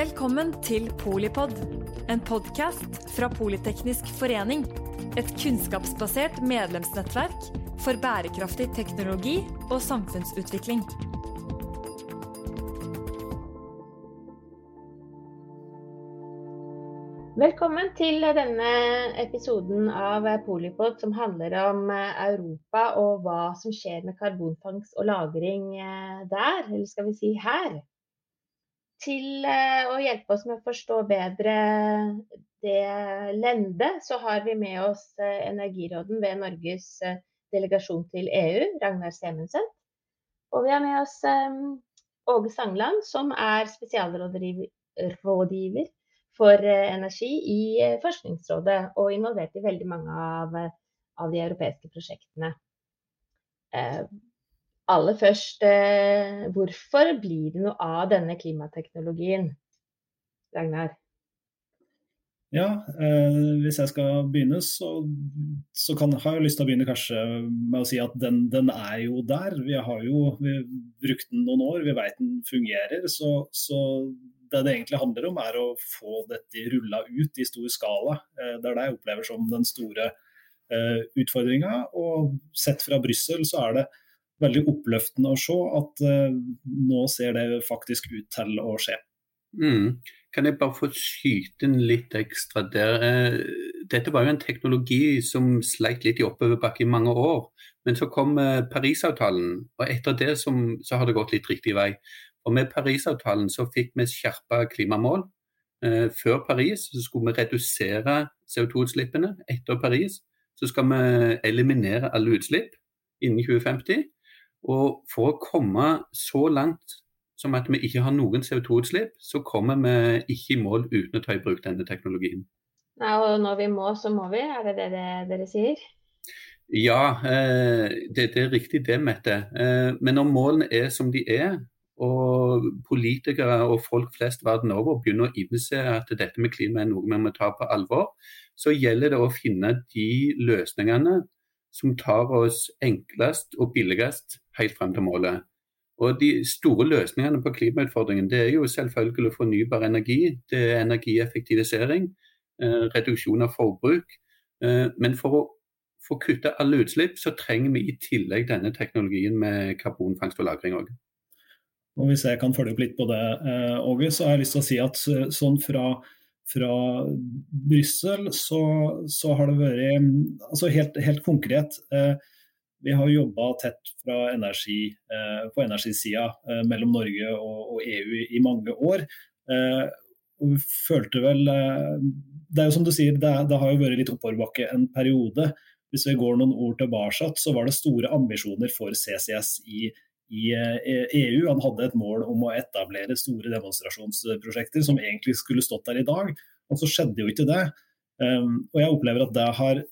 Velkommen til Polipod, en podkast fra Politeknisk forening. Et kunnskapsbasert medlemsnettverk for bærekraftig teknologi og samfunnsutvikling. Velkommen til denne episoden av Polipod som handler om Europa og hva som skjer med karbonfangst og -lagring der, eller skal vi si her. Til å hjelpe oss med å forstå bedre det lendet, så har vi med oss energiråden ved Norges delegasjon til EU, Ragnar Semensen. Og vi har med oss Åge Sangland, som er spesialrådgiver for energi i Forskningsrådet, og involvert i veldig mange av, av de europeiske prosjektene. Aller først, hvorfor blir det noe av denne klimateknologien, Ragnar? Ja, eh, hvis jeg skal begynne, så, så kan, har jeg lyst til å begynne kanskje med å si at den, den er jo der. Vi har jo vi brukt den noen år, vi vet den fungerer. Så, så, det det egentlig handler om, er å få dette rulla ut i stor skala. Eh, det er det jeg opplever som den store eh, utfordringa. Og sett fra Brussel så er det veldig oppløftende å se at uh, nå ser det faktisk ut til å skje. Mm. Kan jeg bare få skyte inn litt ekstra der? Eh, dette var jo en teknologi som sleit litt i oppoverbakke i mange år. Men så kom eh, Parisavtalen, og etter det som, så har det gått litt riktig vei. Og Med Parisavtalen så fikk vi skjerpa klimamål. Eh, før Paris så skulle vi redusere CO2-utslippene. Etter Paris så skal vi eliminere alle utslipp innen 2050. Og for å komme så langt som at vi ikke har noen CO2-utslipp, så kommer vi ikke i mål uten å ta i bruk denne teknologien. Nei, og når vi må, så må vi, er det det, det dere sier? Ja, eh, det, det, er riktig det, Mette. Eh, men når målene er som de er, og politikere og folk flest verden over begynner å innse at dette med klima er noe vi må ta på alvor, så gjelder det å finne de løsningene som tar oss enklest og billigst helt frem til målet. Og De store løsningene på klimautfordringen det er jo selvfølgelig fornybar energi, det er energieffektivisering, eh, reduksjon av forbruk. Eh, men for å få kutta alle utslipp, så trenger vi i tillegg denne teknologien med karbonfangst og -lagring òg. Hvis jeg kan følge opp litt på det, eh, Åge, så har jeg lyst til å si at sånn fra, fra Brussel så, så, har det vært altså helt, helt konkret. Eh, vi har jobba tett energi, eh, på energisida eh, mellom Norge og, og, EU i mange år. Eh, og vi følte vel Det er jo som du sier, det, det har jo vært litt oppoverbakke en periode. Hvis vi går noen ord tilbake, så var det store ambisjoner for CCS i, i EU. Han hadde et mål om å etablere store demonstrasjonsprosjekter som egentlig skulle stått der i dag. Og så skjedde jo ikke det. Og jeg opplever at det har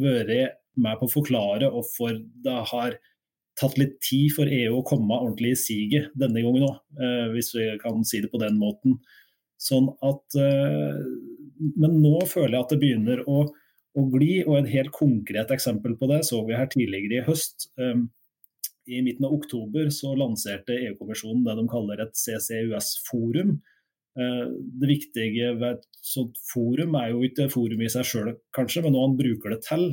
vært med på å forklare hvorfor det har tatt litt tid for EU å komme ordentlig i siget denne gangen òg, eh, hvis vi kan si det på den måten. Sånn at, eh, men nå føler jeg at det begynner å, å gli, og et helt konkret eksempel på det så vi her tidligere i høst. Eh, I midten av oktober så lanserte EU-kommisjonen det de kaller et CCUS-forum. Det viktige ved et sånt forum er jo ikke forum i seg sjøl, kanskje, men hva han bruker det til.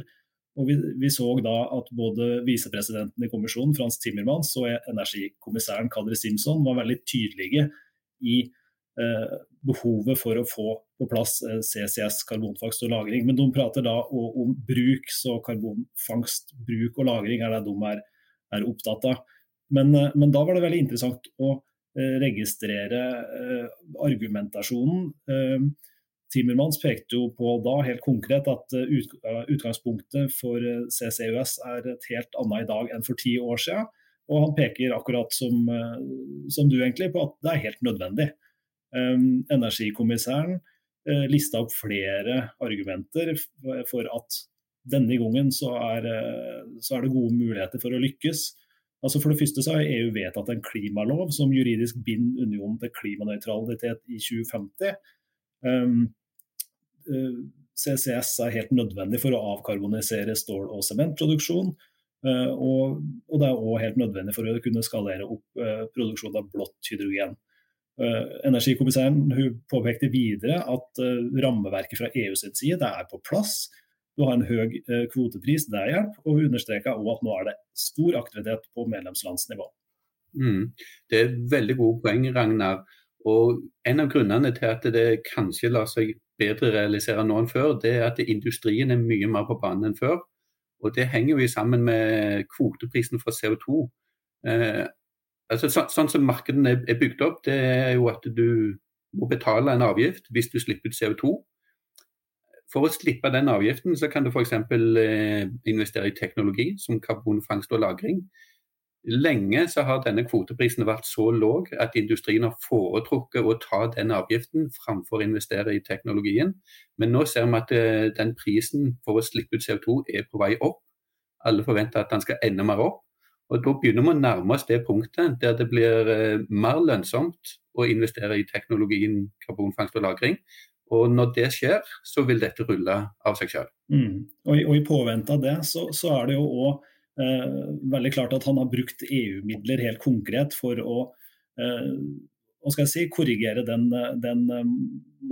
Og vi, vi, så da at både visepresidenten i kommisjonen, Frans Timmermans, og energikommissæren Kadri Simson var veldig tydelige i eh, behovet for å få på plass eh, CCS, karbonfangst og -lagring. Men de prater da om bruk, så karbonfangst, bruk og lagring er det de er, er opptatt av. Men, eh, men, da var det veldig interessant å eh, registrere eh, argumentasjonen Timmermans pekte jo på da helt konkret at utgangspunktet for CCUS er et helt annet i dag enn for ti år siden. Og han peker akkurat som, som du egentlig på at det er helt nødvendig. Energikommissæren lista opp flere argumenter for at denne gangen så er, så er, det gode muligheter for å lykkes. Altså For det første så har EU vedtatt en klimalov som juridisk binder unionen til klimanøytralitet i 2050. Um, CCS er helt nødvendig for å avkarbonisere stål- og sementproduksjon. Eh, og, og, det er òg helt nødvendig for å kunne skalere opp produksjonen produksjon av blått hydrogen. Energikommissæren hun påpekte videre at rammeverket fra EU sin side er på plass. Du har en høy kvotepris, det hjelper. Og hun understreka òg at nå er det stor aktivitet på medlemslandsnivå. Mm. Det er veldig gode poeng, Ragnar. Og En av grunnene til at det kanskje lar seg bedre realisere nå enn før, det er at industrien er mye mer på banen enn før. Og Det henger jo sammen med kvoteprisen for CO2. Eh, altså, så, sånn som markedene er, er bygd opp, det er jo at du må betale en avgift hvis du slipper ut CO2. For å slippe den avgiften, så kan du f.eks. Eh, investere i teknologi som karbonfangst og -lagring. Lenge så har denne kvoteprisen vært så lav at industrien har foretrukket å ta den avgiften framfor å investere i teknologien. Men nå ser vi at eh, den prisen for å slippe ut CO2 er på vei opp. Alle forventer at den skal enda mer opp. Og Da begynner vi å nærme oss det punktet der det blir eh, mer lønnsomt å investere i teknologien karbonfangst og -lagring. Og Når det skjer, så vil dette rulle av seg selv. Mm. Og, og I påvente av det, så, så er det jo også Eh, veldig klart at han har brukt EU-midler helt konkret for å eh, si, korrigere den, den eh,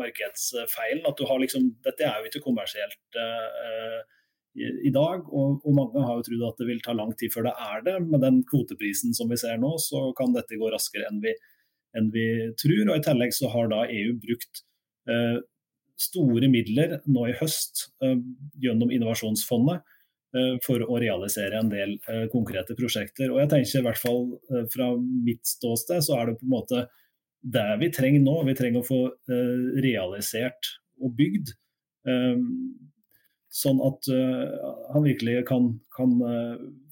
markedsfeilen. At du har liksom, Dette er jo ikke kommersielt eh, i, i, dag, og, og, mange har jo trodd at det vil ta lang tid før det er det. Med den kvoteprisen som vi ser nå, så kan dette gå raskere enn vi, enn vi tror. og I tillegg så har da EU brukt store midler nå i høst uh, gjennom Innovasjonsfondet Eh, for å realisere en del eh, konkrete prosjekter. Og jeg tenker i hvert fall eh, Fra mitt ståsted så er det på en måte det vi trenger nå. Vi trenger å få realisert og bygd. Sånn at han virkelig kan, kan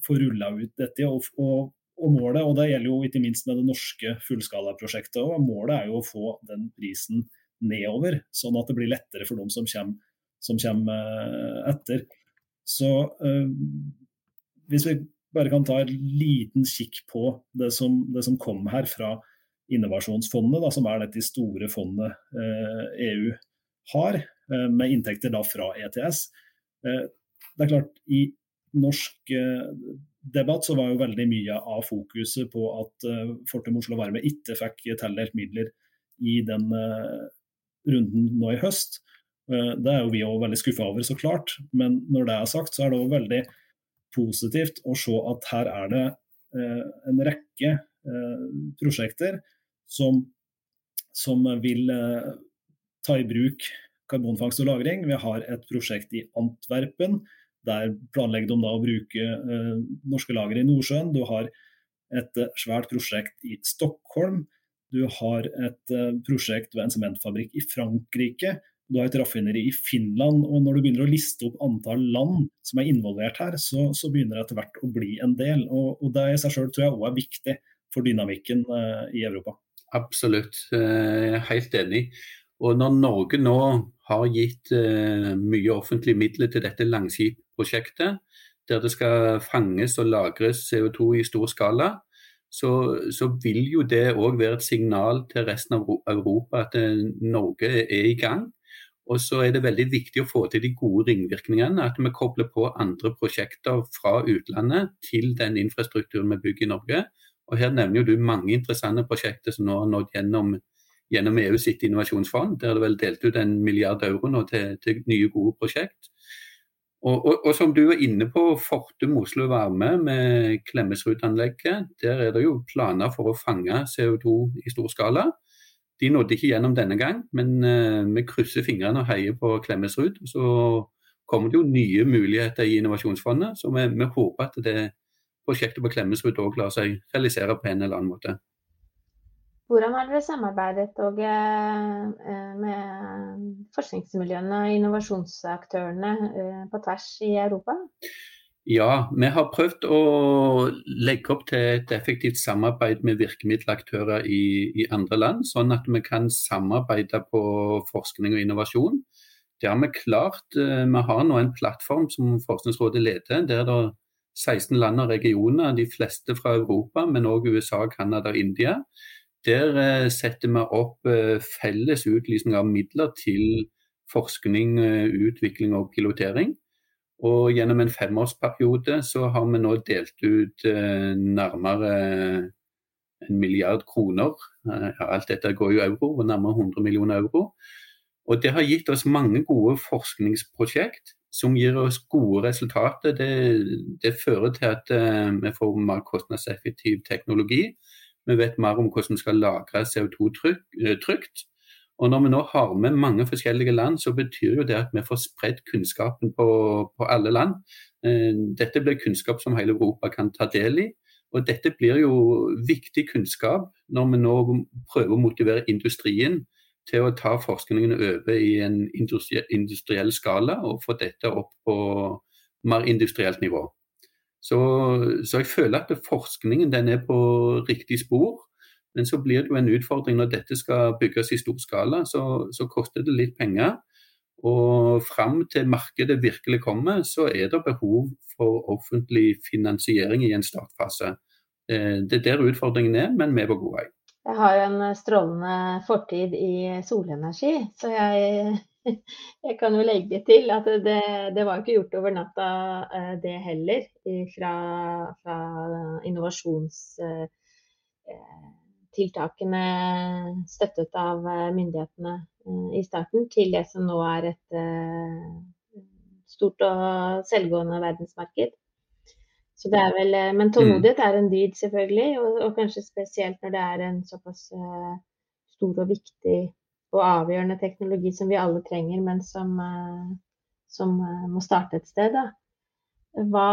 få rulla ut dette. Og, og, og, målet, og det gjelder jo ikke minst med det norske fullskalaprosjektet òg, målet er jo å få den prisen nedover. Sånn at det blir lettere for dem som kommer, som kommer etter. Så øh, hvis vi bare kan ta en liten kikk på det som, det som kom her fra Innovasjonsfondet, da, som er dette store fondet øh, EU har, øh, med inntekter da fra ETS. det er klart, i norsk debatt så var jo veldig mye av fokuset på at Fortum Oslo Varme ikke fikk tildelt midler i den runden nå i høst. Eh, det er jo vi òg veldig skuffa over, så klart. Men når det er sagt, så er det òg veldig positivt å se at her er det eh, en rekke eh, prosjekter som, som vil ta i bruk karbonfangst og -lagring. Vi har et prosjekt i Antwerpen. Der planlegger de da å bruke norske lagre i Nordsjøen. Du har et svært prosjekt i Stockholm. Du har et prosjekt ved en sementfabrikk i Frankrike du har et raffineri i Finland. og Når du begynner å liste opp antall land som er involvert her, så, så begynner det etter hvert å bli en del. Og, og Det i seg selv tror jeg òg er viktig for dynamikken eh, i Europa. Absolutt, jeg er helt enig. Og Når Norge nå har gitt eh, mye offentlige midler til dette Langskip-prosjektet, der det skal fanges og lagres CO2 i stor skala, så, så vil jo det òg være et signal til resten av Europa at eh, Norge er i gang. Og så er det veldig viktig å få til de gode ringvirkningene. At vi kobler på andre prosjekter fra utlandet til den infrastrukturen vi bygger i Norge. Og Her nevner du mange interessante prosjekter som nå har nådd gjennom, gjennom EU sitt innovasjonsfond. Der er det vel delt ut en milliard euro nå til, til nye, gode prosjekt. Og, og, og, som du er inne på, Fortum Oslo Varme med Klemetsrud-anlegget. Der er det jo planer for å fange CO2 i stor skala. De nådde ikke gjennom denne gang, men uh, vi krysser fingrene og heier på Klemetsrud. Så kommer det jo nye muligheter i Innovasjonsfondet, så vi, vi håper at det prosjektet på Klemetsrud òg lar seg realisere på en eller annen måte. Hvordan har dere samarbeidet og, eh, med forskningsmiljøene og innovasjonsaktørene eh, på tvers i Europa? Ja, vi har prøvd å legge opp til et effektivt samarbeid med virkemiddelaktører i, i, andre land, sånn at vi kan samarbeide på forskning og innovasjon. Det har vi klart. Eh, vi har nå en plattform som Forskningsrådet leder, der det er 16 land og regioner, de fleste fra Europa, men òg USA, Canada og India. Der eh, setter vi opp eh, felles utlysning av midler til forskning, utvikling og pilotering. Og gjennom en femårsperiode så har vi nå delt ut eh, nærmere en milliard kroner. Alt dette går jo euro, nærmere 100 millioner euro. Og Det har gitt oss mange gode forskningsprosjekt som gir oss gode resultater. Det, det fører til at vi får mer kostnadseffektiv teknologi. Vi vet mer om hvordan vi skal lagre CO2 trygt. Og Når vi nå har med mange forskjellige land, så betyr jo det at vi får spredt kunnskapen på, på alle land. Eh, dette blir kunnskap som hele Europa kan ta del i. Og Dette blir jo viktig kunnskap når vi nå prøver å motivere industrien til å ta forskningen over i en industriell skala og få dette opp på mer industrielt nivå. Så, så jeg føler at forskningen den er på riktig spor. Men så blir det jo en utfordring når dette skal bygges i stor skala, så, så koster det litt penger. Og fram til markedet virkelig kommer, så er det behov for offentlig finansiering i en startfase. Eh, det er der utfordringen er, men vi er på god vei. Jeg har jo en strålende fortid i solenergi, så jeg, jeg kan jo legge til at det, det, var ikke gjort over natta eh, det heller, fra, fra innovasjons eh, støttet av eh, myndighetene i starten, til det som nå er et stort og selvgående verdensmarked. Så det er vel, Men tålmodighet er en dyd, selvfølgelig, og, og, kanskje spesielt når det er en såpass stor og viktig og avgjørende teknologi som vi alle trenger, men som, som må starte et sted. Hva,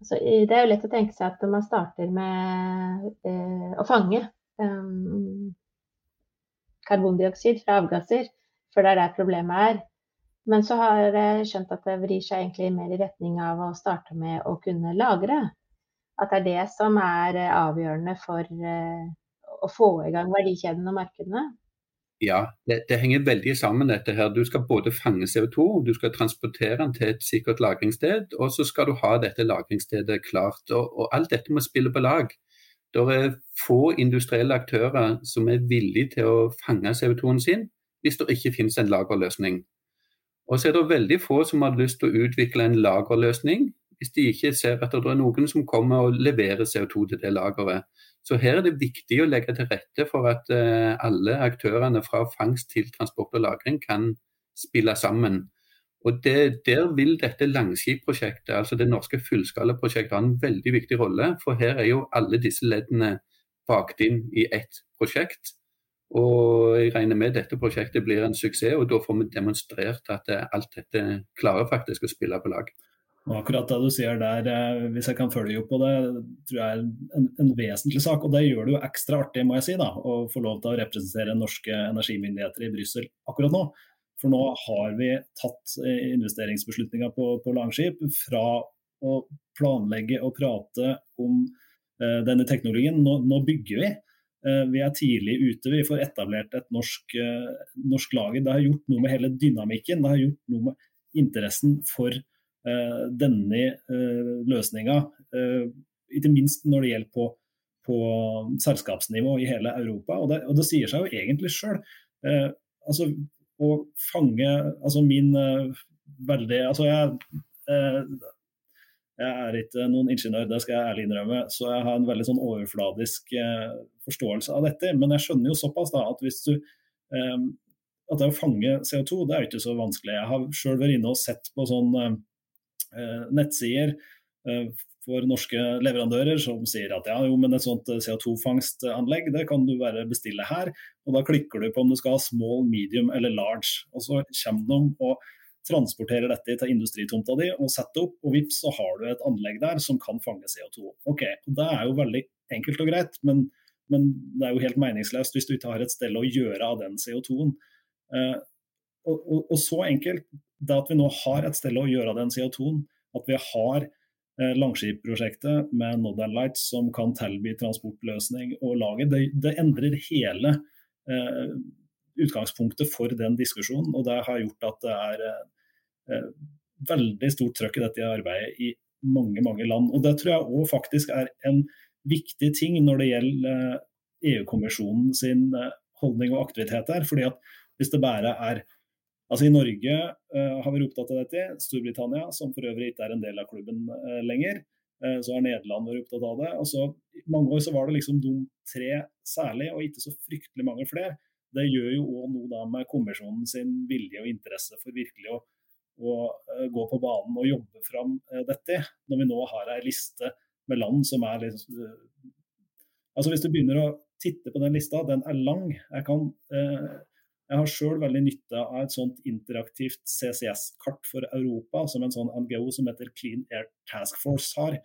Altså, det er jo lett å tenke seg at man starter med eh, å fange um, karbondioksid fra avgasser, for det er der problemet er. Men så har jeg skjønt at det vrir seg egentlig mer i retning av å starte med å kunne lagre. At det er det som er eh, avgjørende for å få i gang verdikjeden og markedene. Ja, det, det, henger veldig sammen dette her. Du skal både fange CO2, du skal transportere den til et sikkert lagringssted, og så skal du ha dette lagringsstedet klart. Og, og alt dette må spille på lag. Det er få industrielle aktører som er villige til å fange CO2-en sin, hvis det ikke finnes en lagerløsning. Og så er det veldig få som har lyst til å utvikle en lagerløsning, hvis de ikke ser at det er noen som kommer og leverer CO2 til det lageret. Så her er det viktig å legge til rette for at uh, alle aktørene fra fangst til transport og lagring kan spille sammen. Og det, Der vil dette Langskip-prosjektet, altså det norske fullskalaprosjektet, ha en veldig viktig rolle. For her er jo alle disse leddene bakt inn i ett prosjekt. Og jeg regner med dette prosjektet blir en suksess, og da får vi demonstrert at eh, alt dette klarer faktisk å spille på lag. Og akkurat det du sier der, eh, hvis jeg kan følge opp på det, tror jeg er en, en, vesentlig sak. Og det gjør det jo ekstra artig, må jeg si, da, å få lov til å representere norske energimyndigheter i Brussel akkurat nå. For nå har vi tatt investeringsbeslutninga investeringsbeslutninger på, på Langskip fra å planlegge og prate om uh, denne teknologien. Nå, nå bygger vi. Uh, vi er tidlig ute. Vi får etablert et norsk, uh, norsk lager. Det har gjort noe med hele dynamikken. Det har gjort noe med interessen for Eh, denne eh, løsninga, eh, ikke minst når det gjelder på, på selskapsnivå i hele Europa. Og det, og det sier seg jo egentlig sjøl. altså, å fange altså min veldig altså jeg, jeg er ikke noen ingeniør, det skal jeg ærlig innrømme, så jeg har en veldig sånn overfladisk forståelse av dette. Men jeg skjønner jo såpass da at hvis du at det å fange CO2 det er jo ikke så vanskelig. Jeg har sjøl vært inne og sett på sånn Eh, nettsider eh, for norske leverandører som sier at ja, jo, men et sånt eh, CO2-fangstanlegg det kan du bare bestille her. og Da klikker du på om du skal ha small, medium eller large. og Så kommer de og transporterer dette til industritomta di og setter opp, og vips, så har du et anlegg der som kan fange CO2. Ok, Det er jo veldig enkelt og greit, men, men det er jo helt meningsløst hvis du ikke har et sted å gjøre av den CO2-en. Eh, og, og, og, så enkelt det at vi nå har et sted å gjøre den CO2-en, at vi har eh, Langskip-prosjektet med Northern Lights som kan tilby transportløsning og lager, det, det endrer hele eh, utgangspunktet for den diskusjonen. Og det har gjort at det er eh, veldig stort trøkk i dette arbeidet i mange mange land. Og Det tror jeg òg faktisk er en viktig ting når det gjelder EU-kommisjonen sin holdning og aktivitet her. fordi at Hvis det bare er Altså I Norge uh, har vi ropt av dette. Storbritannia, som for øvrig ikke er en del av klubben uh, lenger, Så har Nederland vært opptatt av det. Og så, I mange år så var det liksom de tre særlig, og ikke så fryktelig mange flere. Det gjør jo òg noe da med kommisjonen sin vilje og interesse for virkelig å, å gå på banen og jobbe fram dette, når vi nå har ei liste med land som er liksom Altså Hvis du begynner å titte på den lista, den er lang. Jeg, kan, eh, jeg har sjøl veldig nytte av et sånt interaktivt CCS-kart for Europa, som en sånn NGO som heter Clean Air Task Force har.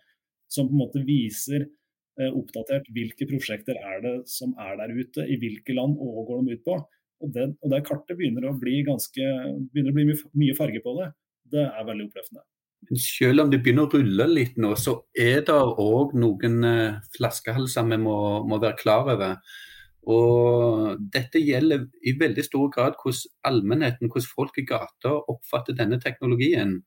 Som på en måte viser eh, oppdatert hvilke prosjekter er det som er der ute, i hvilke land og går de ut på. Og det, og det kartet begynner å bli ganske, begynner å bli mye, mye farge på det. Det er veldig oppløftende. Selv om det begynner å rulle litt nå, så er det òg noen eh, flaskehalser vi må, må, være klar over. Og Dette gjelder i veldig stor grad hvordan allmennheten, hvordan folk i gata oppfatter denne teknologien.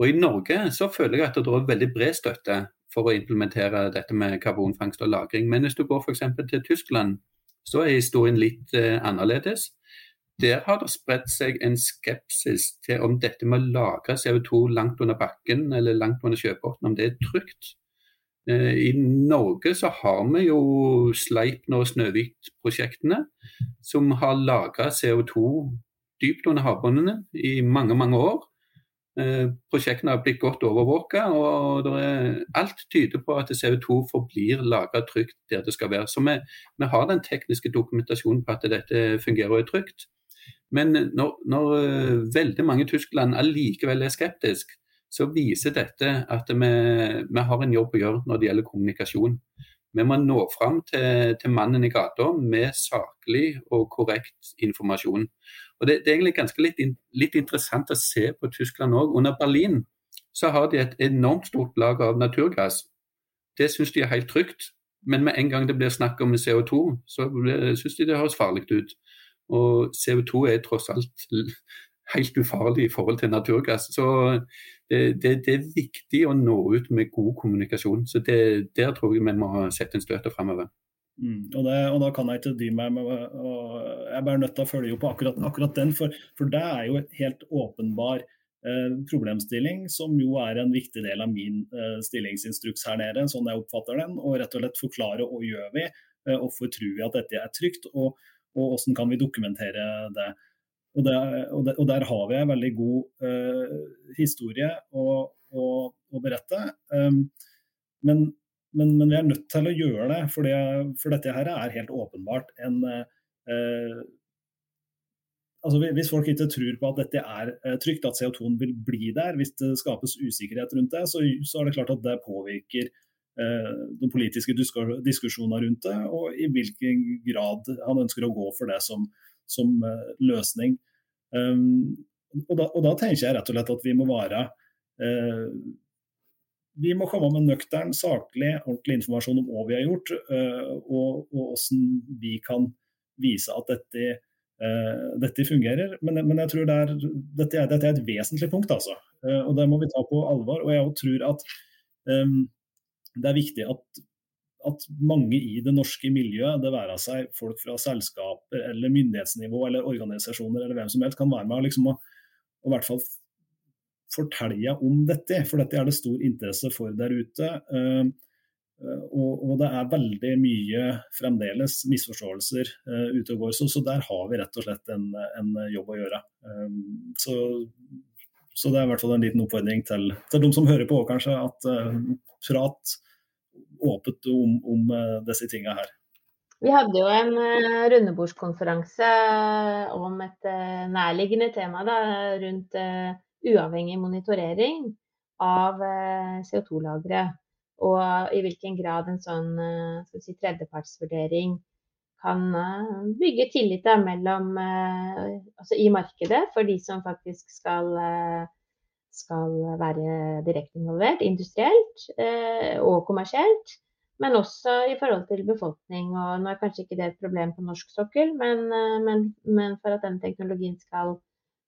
Og I Norge så føler jeg at det er veldig bred støtte for å implementere dette med karbonfangst og -lagring. Men hvis du går f.eks. til Tyskland, så er historien litt eh, annerledes. Der har det spredt seg en skepsis til om dette med å lagre CO2 langt under bakken eller langt under sjøbunnen, om det er trygt. Eh, I Norge så har vi jo Sleipner og Snøhvit-prosjektene, som har lagra CO2 dypt under havbunnene i mange, mange år. Eh, prosjektene har blitt godt overvåka, og alt tyder på at CO2 forblir lagra trygt der det skal være. Så vi, vi, har den tekniske dokumentasjonen på at dette fungerer og er trygt. Men når, når eh, veldig mange i Tyskland allikevel er skeptisk, så viser dette at vi, vi, har en jobb å gjøre når det gjelder kommunikasjon. Vi må nå fram til, til mannen i gata med saklig og korrekt informasjon. Og Det, det er egentlig ganske litt, litt, interessant å se på Tyskland òg. Under Berlin så har de et enormt stort lager av naturgass. Det syns de er helt trygt. Men med en gang det blir snakk om CO2, så syns de det høres farlig ut. Og CO2 er tross alt helt ufarlig i forhold til naturgass. Så det, det, det er viktig å nå ut med god kommunikasjon. Så det, Der tror jeg vi må sette en støte fremover. Mm, og, og, da kan jeg ikke dy meg med og Jeg er bare nødt til å følge opp akkurat, akkurat den, for, for, det er jo et helt åpenbar eh, problemstilling, som jo er en viktig del av min eh, stillingsinstruks her nede, sånn jeg oppfatter den. Og rett og slett forklare hva gjør vi, eh, hvorfor tror vi at dette er trygt. og og hvordan kan vi dokumentere det. Og, det, og, det, og der har vi en veldig god uh, historie å, å, å berette. Um, men, men, men, vi er nødt til å gjøre det, for, for dette her er helt åpenbart en uh, altså Hvis folk ikke tror på at dette er trygt, at CO2-en vil bli der, hvis det skapes usikkerhet rundt det, så, så er det klart at det påvirker Eh, de politiske diskusjonene rundt det, og i hvilken grad han ønsker å gå for det som, som eh, løsning. Um, og, da, og, da, tenker jeg rett og slett at vi må være uh, Vi må komme med nøktern, saklig, ordentlig informasjon om hva vi har gjort, uh, og, og hvordan vi kan vise at dette, dette fungerer. Men, men, jeg tror det er, dette, er, dette, er, et vesentlig punkt, altså. og det må vi ta på alvor. Og jeg tror at um, det er viktig at, at, mange i det norske miljøet, det være seg folk fra selskaper eller myndighetsnivå eller organisasjoner eller hvem som helst, kan være med liksom, og, og i hvert fall fortelle om dette. For dette er det stor interesse for der ute. Uh, og, og, det er veldig mye fremdeles misforståelser uh, ute og går. Så, så, der har vi rett og slett en, en jobb å gjøre. Så, så, det er i hvert fall en liten oppfordring til, til de som hører på òg, kanskje. At prat åpent om, om uh, disse tingene her. Vi hadde jo en uh, rundebordskonferanse om et nærliggende tema da, rundt uavhengig monitorering av CO2-lagre. Og i hvilken grad en sånn si, tredjepartsvurdering kan bygge tillit mellom, altså i markedet for de som faktisk skal skal være direkte involvert, industrielt eh, og kommersielt. Men også i forhold til befolkning. Og nå er kanskje ikke det et problem på norsk sokkel, men, eh, men, men for at den teknologien skal,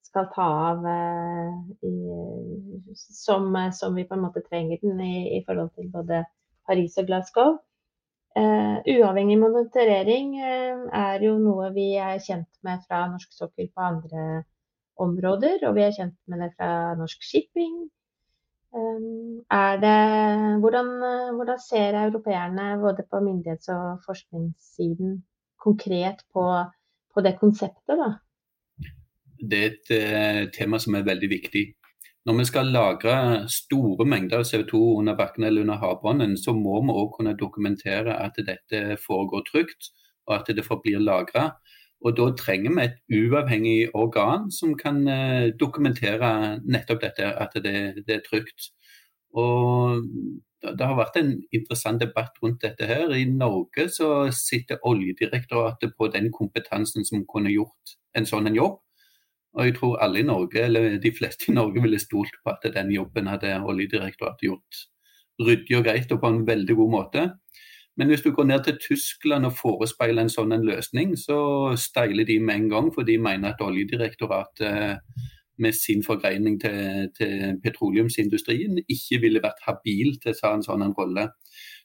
skal ta av eh, i, som, som, vi på en måte trenger den i, i forhold til både Paris og Glasgow. Uh, uavhengig monitorering uh, er jo noe vi er kjent med fra norsk sokkel på andre områder, og vi er kjent med det fra norsk shipping. Er det, hvordan, hvordan ser europeerne både på myndighets- og forskningssiden konkret på, på det konseptet? da? Det er et uh, tema som er veldig viktig. Når vi skal lagre store mengder CO2 under bakken eller under havbunnen, så må vi òg kunne dokumentere at dette foregår trygt, og at det forblir lagra. Og Da trenger vi et uavhengig organ som kan uh, dokumentere nettopp dette, at det, det er trygt. Og det har vært en interessant debatt rundt dette her. I Norge så sitter Oljedirektoratet på den kompetansen som kunne gjort en sånn en jobb. Og jeg tror alle i Norge, eller de fleste i Norge ville stolt på at den jobben hadde Oljedirektoratet gjort ryddig og greit og på en veldig god måte. Men hvis du går ned til Tyskland og forespeiler en sånn løsning, så steiler de med en gang, for de mener at Oljedirektoratet med sin forgreining til, til, petroleumsindustrien ikke ville vært habil til å ta en sånn rolle.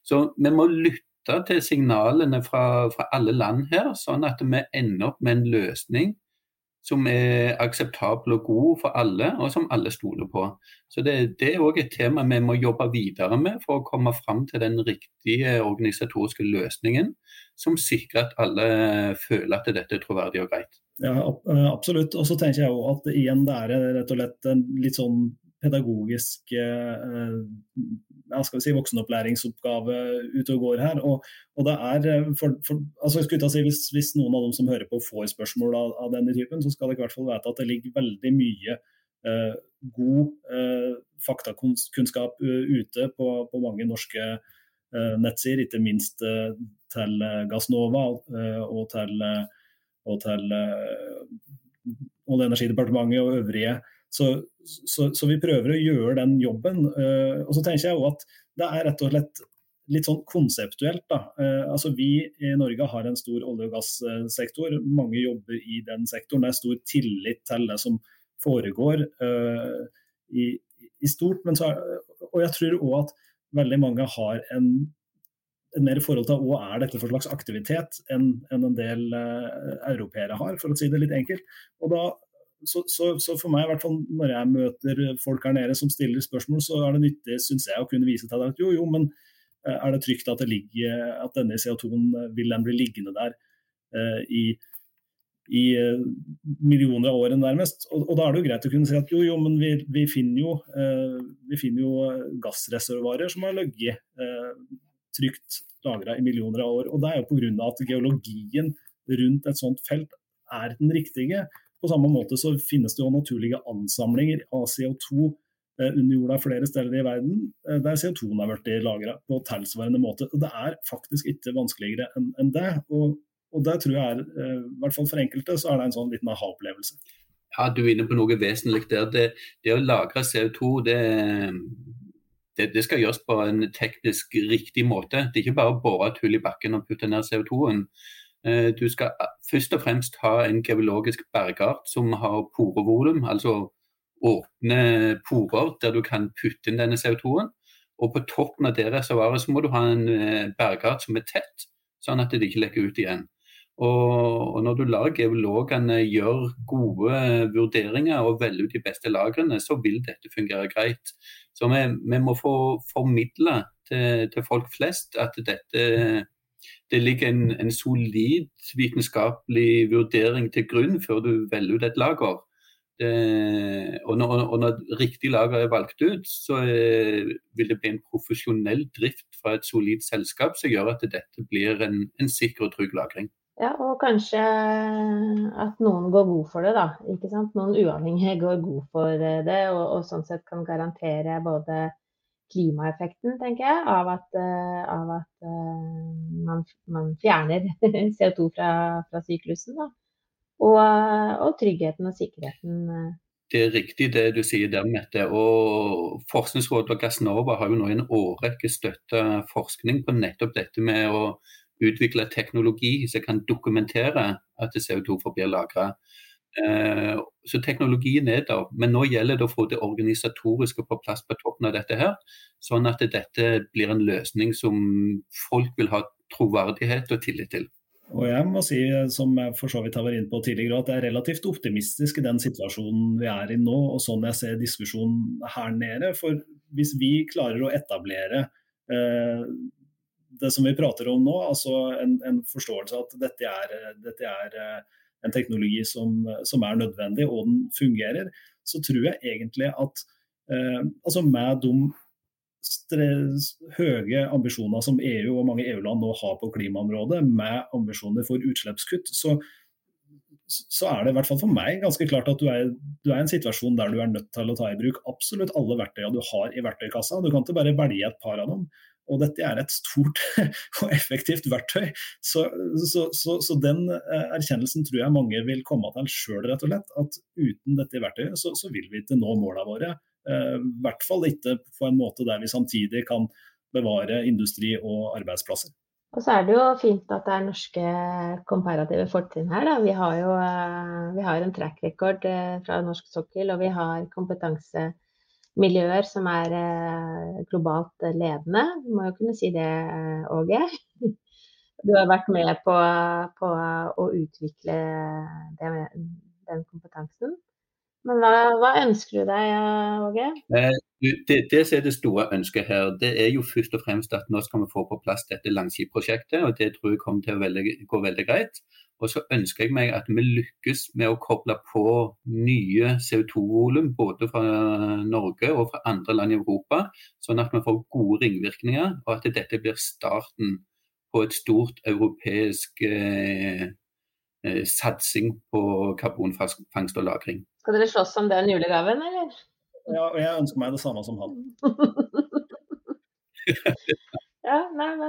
Så vi må lytte til signalene fra, fra, alle land her, sånn at vi ender opp med en løsning som er akseptabel og god for alle, og som alle stoler på. Så Det, det er òg et tema vi må jobbe videre med for å komme fram til den riktige organisatoriske løsningen som sikrer at alle føler at dette er troverdig og greit. Ja, eh, absolutt. Og så tenker jeg òg at igjen det er rett og slett en litt sånn pedagogisk eh, ja, skal vi si, voksenopplæringsoppgave ute og går her. Og, og det er eh, for, for, altså jeg si, hvis, hvis, noen av dem som hører på får spørsmål av, av, denne typen, så skal dere i hvert fall vite at det ligger veldig mye eh, god eh, faktakunnskap ute på, på, mange norske eh, nettsider, ikke minst til Gassnova og til og til eh, Olje- og energidepartementet og øvrige. Så, så, så, vi prøver å gjøre den jobben. Uh, og så tenker jeg også at det er rett og slett litt sånn konseptuelt. da. Uh, altså Vi i Norge har en stor olje- og gassektor. Mange jobber i den sektoren. Det er stor tillit til det som foregår i, i stort. Så, og jeg tror òg at veldig mange har en mer forhold til hva er dette for slags aktivitet enn en, en del uh, europeere har, for å si det litt enkelt. Og da, så, så, så, for meg, i hvert fall når jeg møter folk her nede som stiller spørsmål, så er det nyttig synes jeg, å kunne vise til deg at jo, jo, men uh, er det trygt at, det ligger, at denne CO2-en eh, vil den bli liggende der eh, i i uh, millioner av år nærmest. Og, og, da er det jo greit å kunne si at jo, jo, men vi, vi finner jo, eh, vi finner jo gassreservoarer som har ligget eh, trygt lagra i millioner av år. Og Det er jo pga. at geologien rundt et sånt felt er den riktige. På samme måte så finnes det jo naturlige ansamlinger av CO2 eh, under jorda flere steder i verden eh, der CO2-en er blitt lagra på tilsvarende måte. Og Det er faktisk ikke vanskeligere enn det. Og, og det tror jeg er, eh, i hvert fall for enkelte, så er det en sånn liten aha-opplevelse. Ja, Du er inne på noe vesentlig der. Det, det å lagre CO2 det, det, det, skal gjøres på en teknisk riktig måte. Det er ikke bare å bore et hull i bakken og putte ned CO2-en. Eh, du skal først og fremst ha en geologisk bergart som har porevolum, altså åpne porer der du kan putte inn denne CO2-en. Og på toppen av det reservoaret så må du ha en eh, bergart som er tett, sånn at det ikke lekker ut igjen. Og når du lar geologene gjøre gode vurderinger og velge ut de beste lagrene, så vil dette fungere greit. Så vi, vi må få formidla til, til, folk flest at dette det ligger en, en, solid vitenskapelig vurdering til grunn før du velger ut et lager. Det, og, når, og, når, riktig lager er valgt ut, så er, vil det bli en profesjonell drift fra et solid selskap som gjør at dette blir en, en sikker og trygg lagring. Ja, og kanskje at noen går god for det, da. Ikke sant? Noen uavhengige går god for eh, det, og, og sånn sett kan garantere både klimaeffekten, tenker jeg, av at, uh, av at uh, man, man, fjerner CO2 fra, fra syklusen. Og, og, tryggheten og sikkerheten. Det er riktig det du sier der, Mette. Og Forskningsrådet og Gassnova har jo nå i en årrekke støtta forskning på nettopp dette med å utvikle teknologi som kan dokumentere at CO2 forblir lagra. Eh, så teknologien er der, men nå gjelder det å få det organisatoriske på plass på toppen av dette her, sånn at dette blir en løsning som folk vil ha troverdighet og tillit til. Og jeg må si, som jeg for så vidt har vært inne på tidligere, at jeg er relativt optimistisk i den situasjonen vi er i nå, og sånn jeg ser diskusjonen her nede. For hvis vi klarer å etablere eh, det som vi prater om nå, altså en, en forståelse av at dette er, dette er eh, en teknologi som, som, er nødvendig og den fungerer, så tror jeg egentlig at eh, altså med de høye ambisjoner som EU og mange EU-land nå har på klimaområdet, med ambisjoner for utslippskutt, så, så er det i hvert fall for meg ganske klart at du er, du er, i en situasjon der du er nødt til å ta i bruk absolutt alle verktøyene du har i verktøykassa. Du kan ikke bare velge et par av dem. Og dette er et stort og effektivt verktøy. Så, så, så, så, den eh, erkjennelsen tror jeg mange vil komme til sjøl, rett og slett. At uten dette verktøyet så, vil vi ikke nå målene våre. Eh, I hvert fall ikke på en måte der vi samtidig kan bevare industri og arbeidsplasser. Og så er det jo fint at det er norske komparative fortrinn her. Da. Vi har jo eh, vi har en track record fra norsk sokkel, og vi har kompetanse miljøer som er eh, globalt ledende. Du må jo kunne si det, eh, Åge. Du har vært med på, på å utvikle det, den kompetansen. Men hva, hva, ønsker du deg, Åge? Eh, det, det, som er det store ønsket her, det er jo først og fremst at nå skal vi få på plass dette Langskip-prosjektet. og Det tror jeg kommer til å veldig, gå veldig greit. Og så ønsker jeg meg at vi lykkes med å koble på nye CO2-volum både fra Norge og fra andre land i Europa, sånn at vi får gode ringvirkninger, og at dette blir starten på et stort europeisk eh, eh, satsing på karbonfangst og -lagring. Skal dere slåss om den julegaven, eller? Ja, og jeg ønsker meg det samme som han.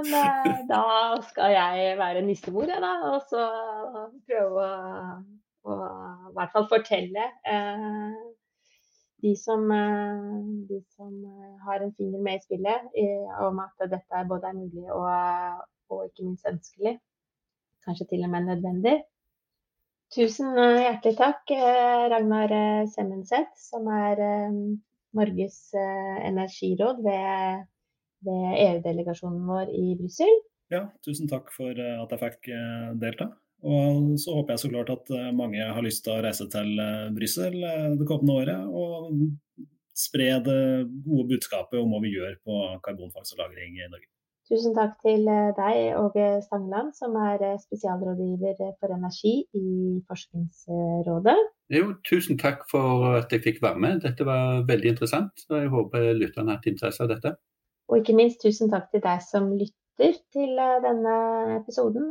Men eh, da skal jeg være nissemor, jeg, da. Og så prøve å, å i hvert fall fortelle eh, de, som, eh, de, som, har en finger med i spillet, eh, om at dette både er mulig og, og, ikke minst ønskelig. Kanskje til og med nødvendig. Tusen eh, hjertelig takk, eh, Ragnar Semmenseth, som er Norges energiråd ved ved EU-delegasjonen vår i Brussel. Ja, tusen takk for eh, at jeg fikk eh, delta. Og så håper jeg så klart at eh, mange har lyst til å reise til Brussel det kommende året og spre det gode budskapet om hva vi gjør på karbonfangst og -lagring i Norge. Tusen takk til deg, Åge Stangeland, som er spesialrådgiver for energi i Forskningsrådet. Jo, tusen takk for at jeg fikk være med. Dette var veldig interessant. og Jeg håper lytterne har hatt interesse av dette. Og ikke minst tusen takk til deg som lytter til eh, denne episoden.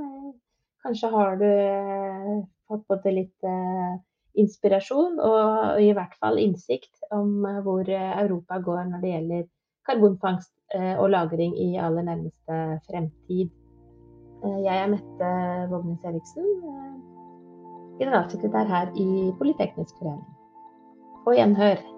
Kanskje har du eh, fått både litt eh, inspirasjon og i hvert fall innsikt om hvor Europa går når det gjelder karbonfangst og -lagring i aller nærmeste fremtid. Jeg er Mette Vågnes Eriksen, generalsekretær her i Politeknisk forening. På gjenhør.